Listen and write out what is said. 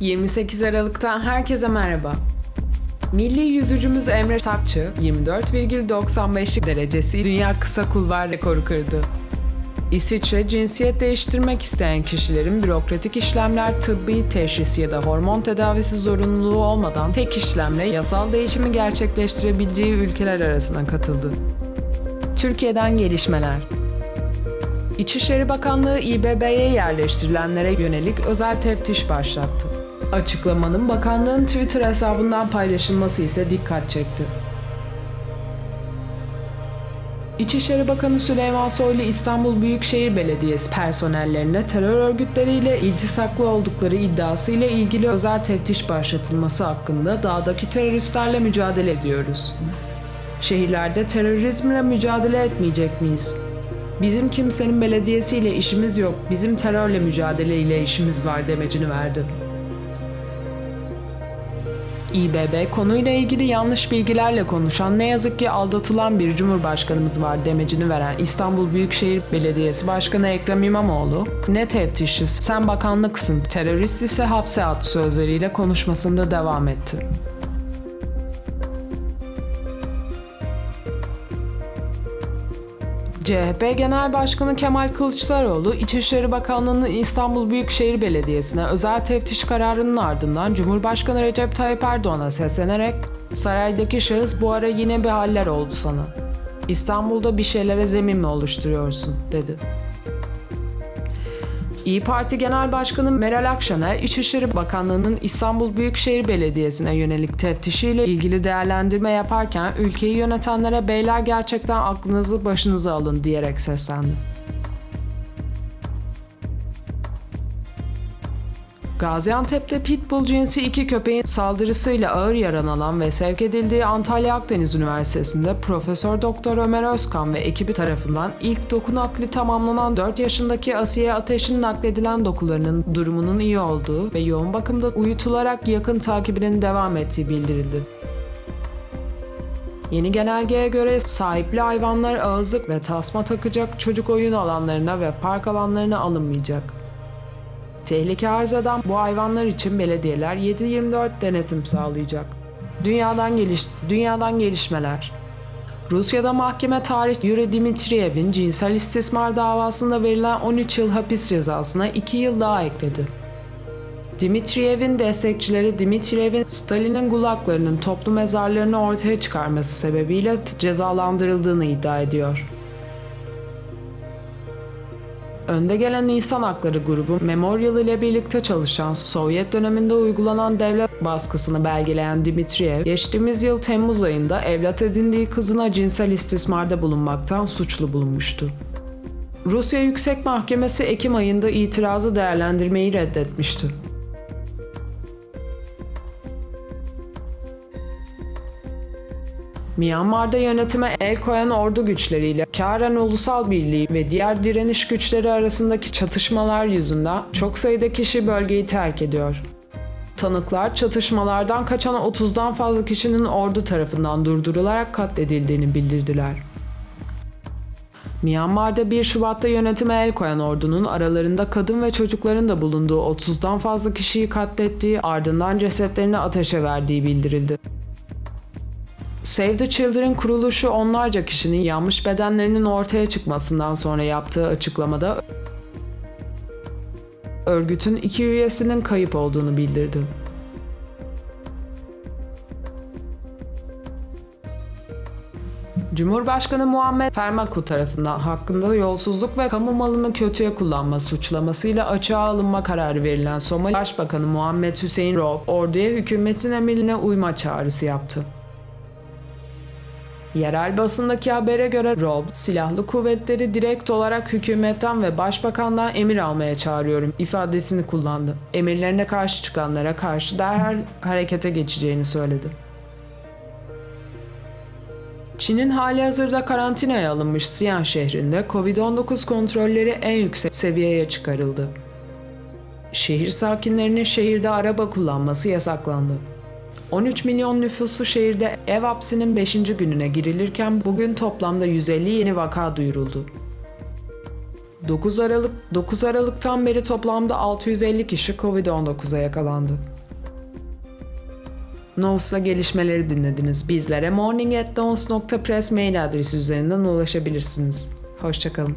28 Aralık'tan herkese merhaba. Milli yüzücümüz Emre Sakçı 24,95 derecesi dünya kısa kulvar rekoru kırdı. İsviçre cinsiyet değiştirmek isteyen kişilerin bürokratik işlemler, tıbbi teşhis ya da hormon tedavisi zorunluluğu olmadan tek işlemle yasal değişimi gerçekleştirebileceği ülkeler arasına katıldı. Türkiye'den gelişmeler İçişleri Bakanlığı İBB'ye yerleştirilenlere yönelik özel teftiş başlattı. Açıklamanın bakanlığın Twitter hesabından paylaşılması ise dikkat çekti. İçişleri Bakanı Süleyman Soylu İstanbul Büyükşehir Belediyesi personellerine terör örgütleriyle iltisaklı oldukları iddiasıyla ilgili özel teftiş başlatılması hakkında dağdaki teröristlerle mücadele ediyoruz. Şehirlerde terörizmle mücadele etmeyecek miyiz? Bizim kimsenin belediyesiyle işimiz yok, bizim terörle mücadeleyle işimiz var demecini verdi. İBB konuyla ilgili yanlış bilgilerle konuşan ne yazık ki aldatılan bir cumhurbaşkanımız var demecini veren İstanbul Büyükşehir Belediyesi Başkanı Ekrem İmamoğlu, ne teftişiz sen bakanlıksın terörist ise hapse at sözleriyle konuşmasında devam etti. CHP Genel Başkanı Kemal Kılıçdaroğlu, İçişleri Bakanlığı'nın İstanbul Büyükşehir Belediyesi'ne özel teftiş kararının ardından Cumhurbaşkanı Recep Tayyip Erdoğan'a seslenerek "Saraydaki şahıs bu ara yine bir haller oldu sana. İstanbul'da bir şeylere zemin mi oluşturuyorsun?" dedi. İyi Parti Genel Başkanı Meral Akşener, İçişleri Bakanlığı'nın İstanbul Büyükşehir Belediyesi'ne yönelik teftişiyle ilgili değerlendirme yaparken ülkeyi yönetenlere beyler gerçekten aklınızı başınıza alın diyerek seslendi. Gaziantep'te pitbull cinsi iki köpeğin saldırısıyla ağır yaralanan ve sevk edildiği Antalya Akdeniz Üniversitesi'nde Profesör Doktor Ömer Özkan ve ekibi tarafından ilk doku nakli tamamlanan 4 yaşındaki Asiye Ateş'in nakledilen dokularının durumunun iyi olduğu ve yoğun bakımda uyutularak yakın takibinin devam ettiği bildirildi. Yeni genelgeye göre sahipli hayvanlar ağızlık ve tasma takacak çocuk oyun alanlarına ve park alanlarına alınmayacak. Tehlike arz eden bu hayvanlar için belediyeler 7-24 denetim sağlayacak. Dünyadan geliş dünyadan gelişmeler. Rusya'da mahkeme tarih Yuri Dmitriev'in cinsel istismar davasında verilen 13 yıl hapis cezasına 2 yıl daha ekledi. Dmitriev'in destekçileri Dmitriev'in Stalin'in gulaklarının toplu mezarlarını ortaya çıkarması sebebiyle cezalandırıldığını iddia ediyor. Önde gelen insan hakları grubu Memorial ile birlikte çalışan Sovyet döneminde uygulanan devlet baskısını belgeleyen Dmitriev, geçtiğimiz yıl Temmuz ayında evlat edindiği kızına cinsel istismarda bulunmaktan suçlu bulunmuştu. Rusya Yüksek Mahkemesi Ekim ayında itirazı değerlendirmeyi reddetmişti. Myanmar'da yönetime el koyan ordu güçleriyle Karen Ulusal Birliği ve diğer direniş güçleri arasındaki çatışmalar yüzünden çok sayıda kişi bölgeyi terk ediyor. Tanıklar çatışmalardan kaçan 30'dan fazla kişinin ordu tarafından durdurularak katledildiğini bildirdiler. Myanmar'da 1 Şubat'ta yönetime el koyan ordunun aralarında kadın ve çocukların da bulunduğu 30'dan fazla kişiyi katlettiği ardından cesetlerini ateşe verdiği bildirildi. Save the Children kuruluşu onlarca kişinin yanmış bedenlerinin ortaya çıkmasından sonra yaptığı açıklamada örgütün iki üyesinin kayıp olduğunu bildirdi. Cumhurbaşkanı Muhammed Fermaku tarafından hakkında yolsuzluk ve kamu malını kötüye kullanma suçlamasıyla açığa alınma kararı verilen Somali Başbakanı Muhammed Hüseyin Rob, orduya hükümetin emrine uyma çağrısı yaptı. Yerel basındaki habere göre Rob, silahlı kuvvetleri direkt olarak hükümetten ve başbakandan emir almaya çağırıyorum ifadesini kullandı. Emirlerine karşı çıkanlara karşı derhal harekete geçeceğini söyledi. Çin'in hali hazırda karantinaya alınmış Xi'an şehrinde Covid-19 kontrolleri en yüksek seviyeye çıkarıldı. Şehir sakinlerinin şehirde araba kullanması yasaklandı. 13 milyon nüfuslu şehirde ev hapsinin 5. gününe girilirken bugün toplamda 150 yeni vaka duyuruldu. 9 Aralık 9 Aralık'tan beri toplamda 650 kişi Covid-19'a yakalandı. Novus'la gelişmeleri dinlediniz. Bizlere morning@dons.press mail adresi üzerinden ulaşabilirsiniz. Hoşçakalın.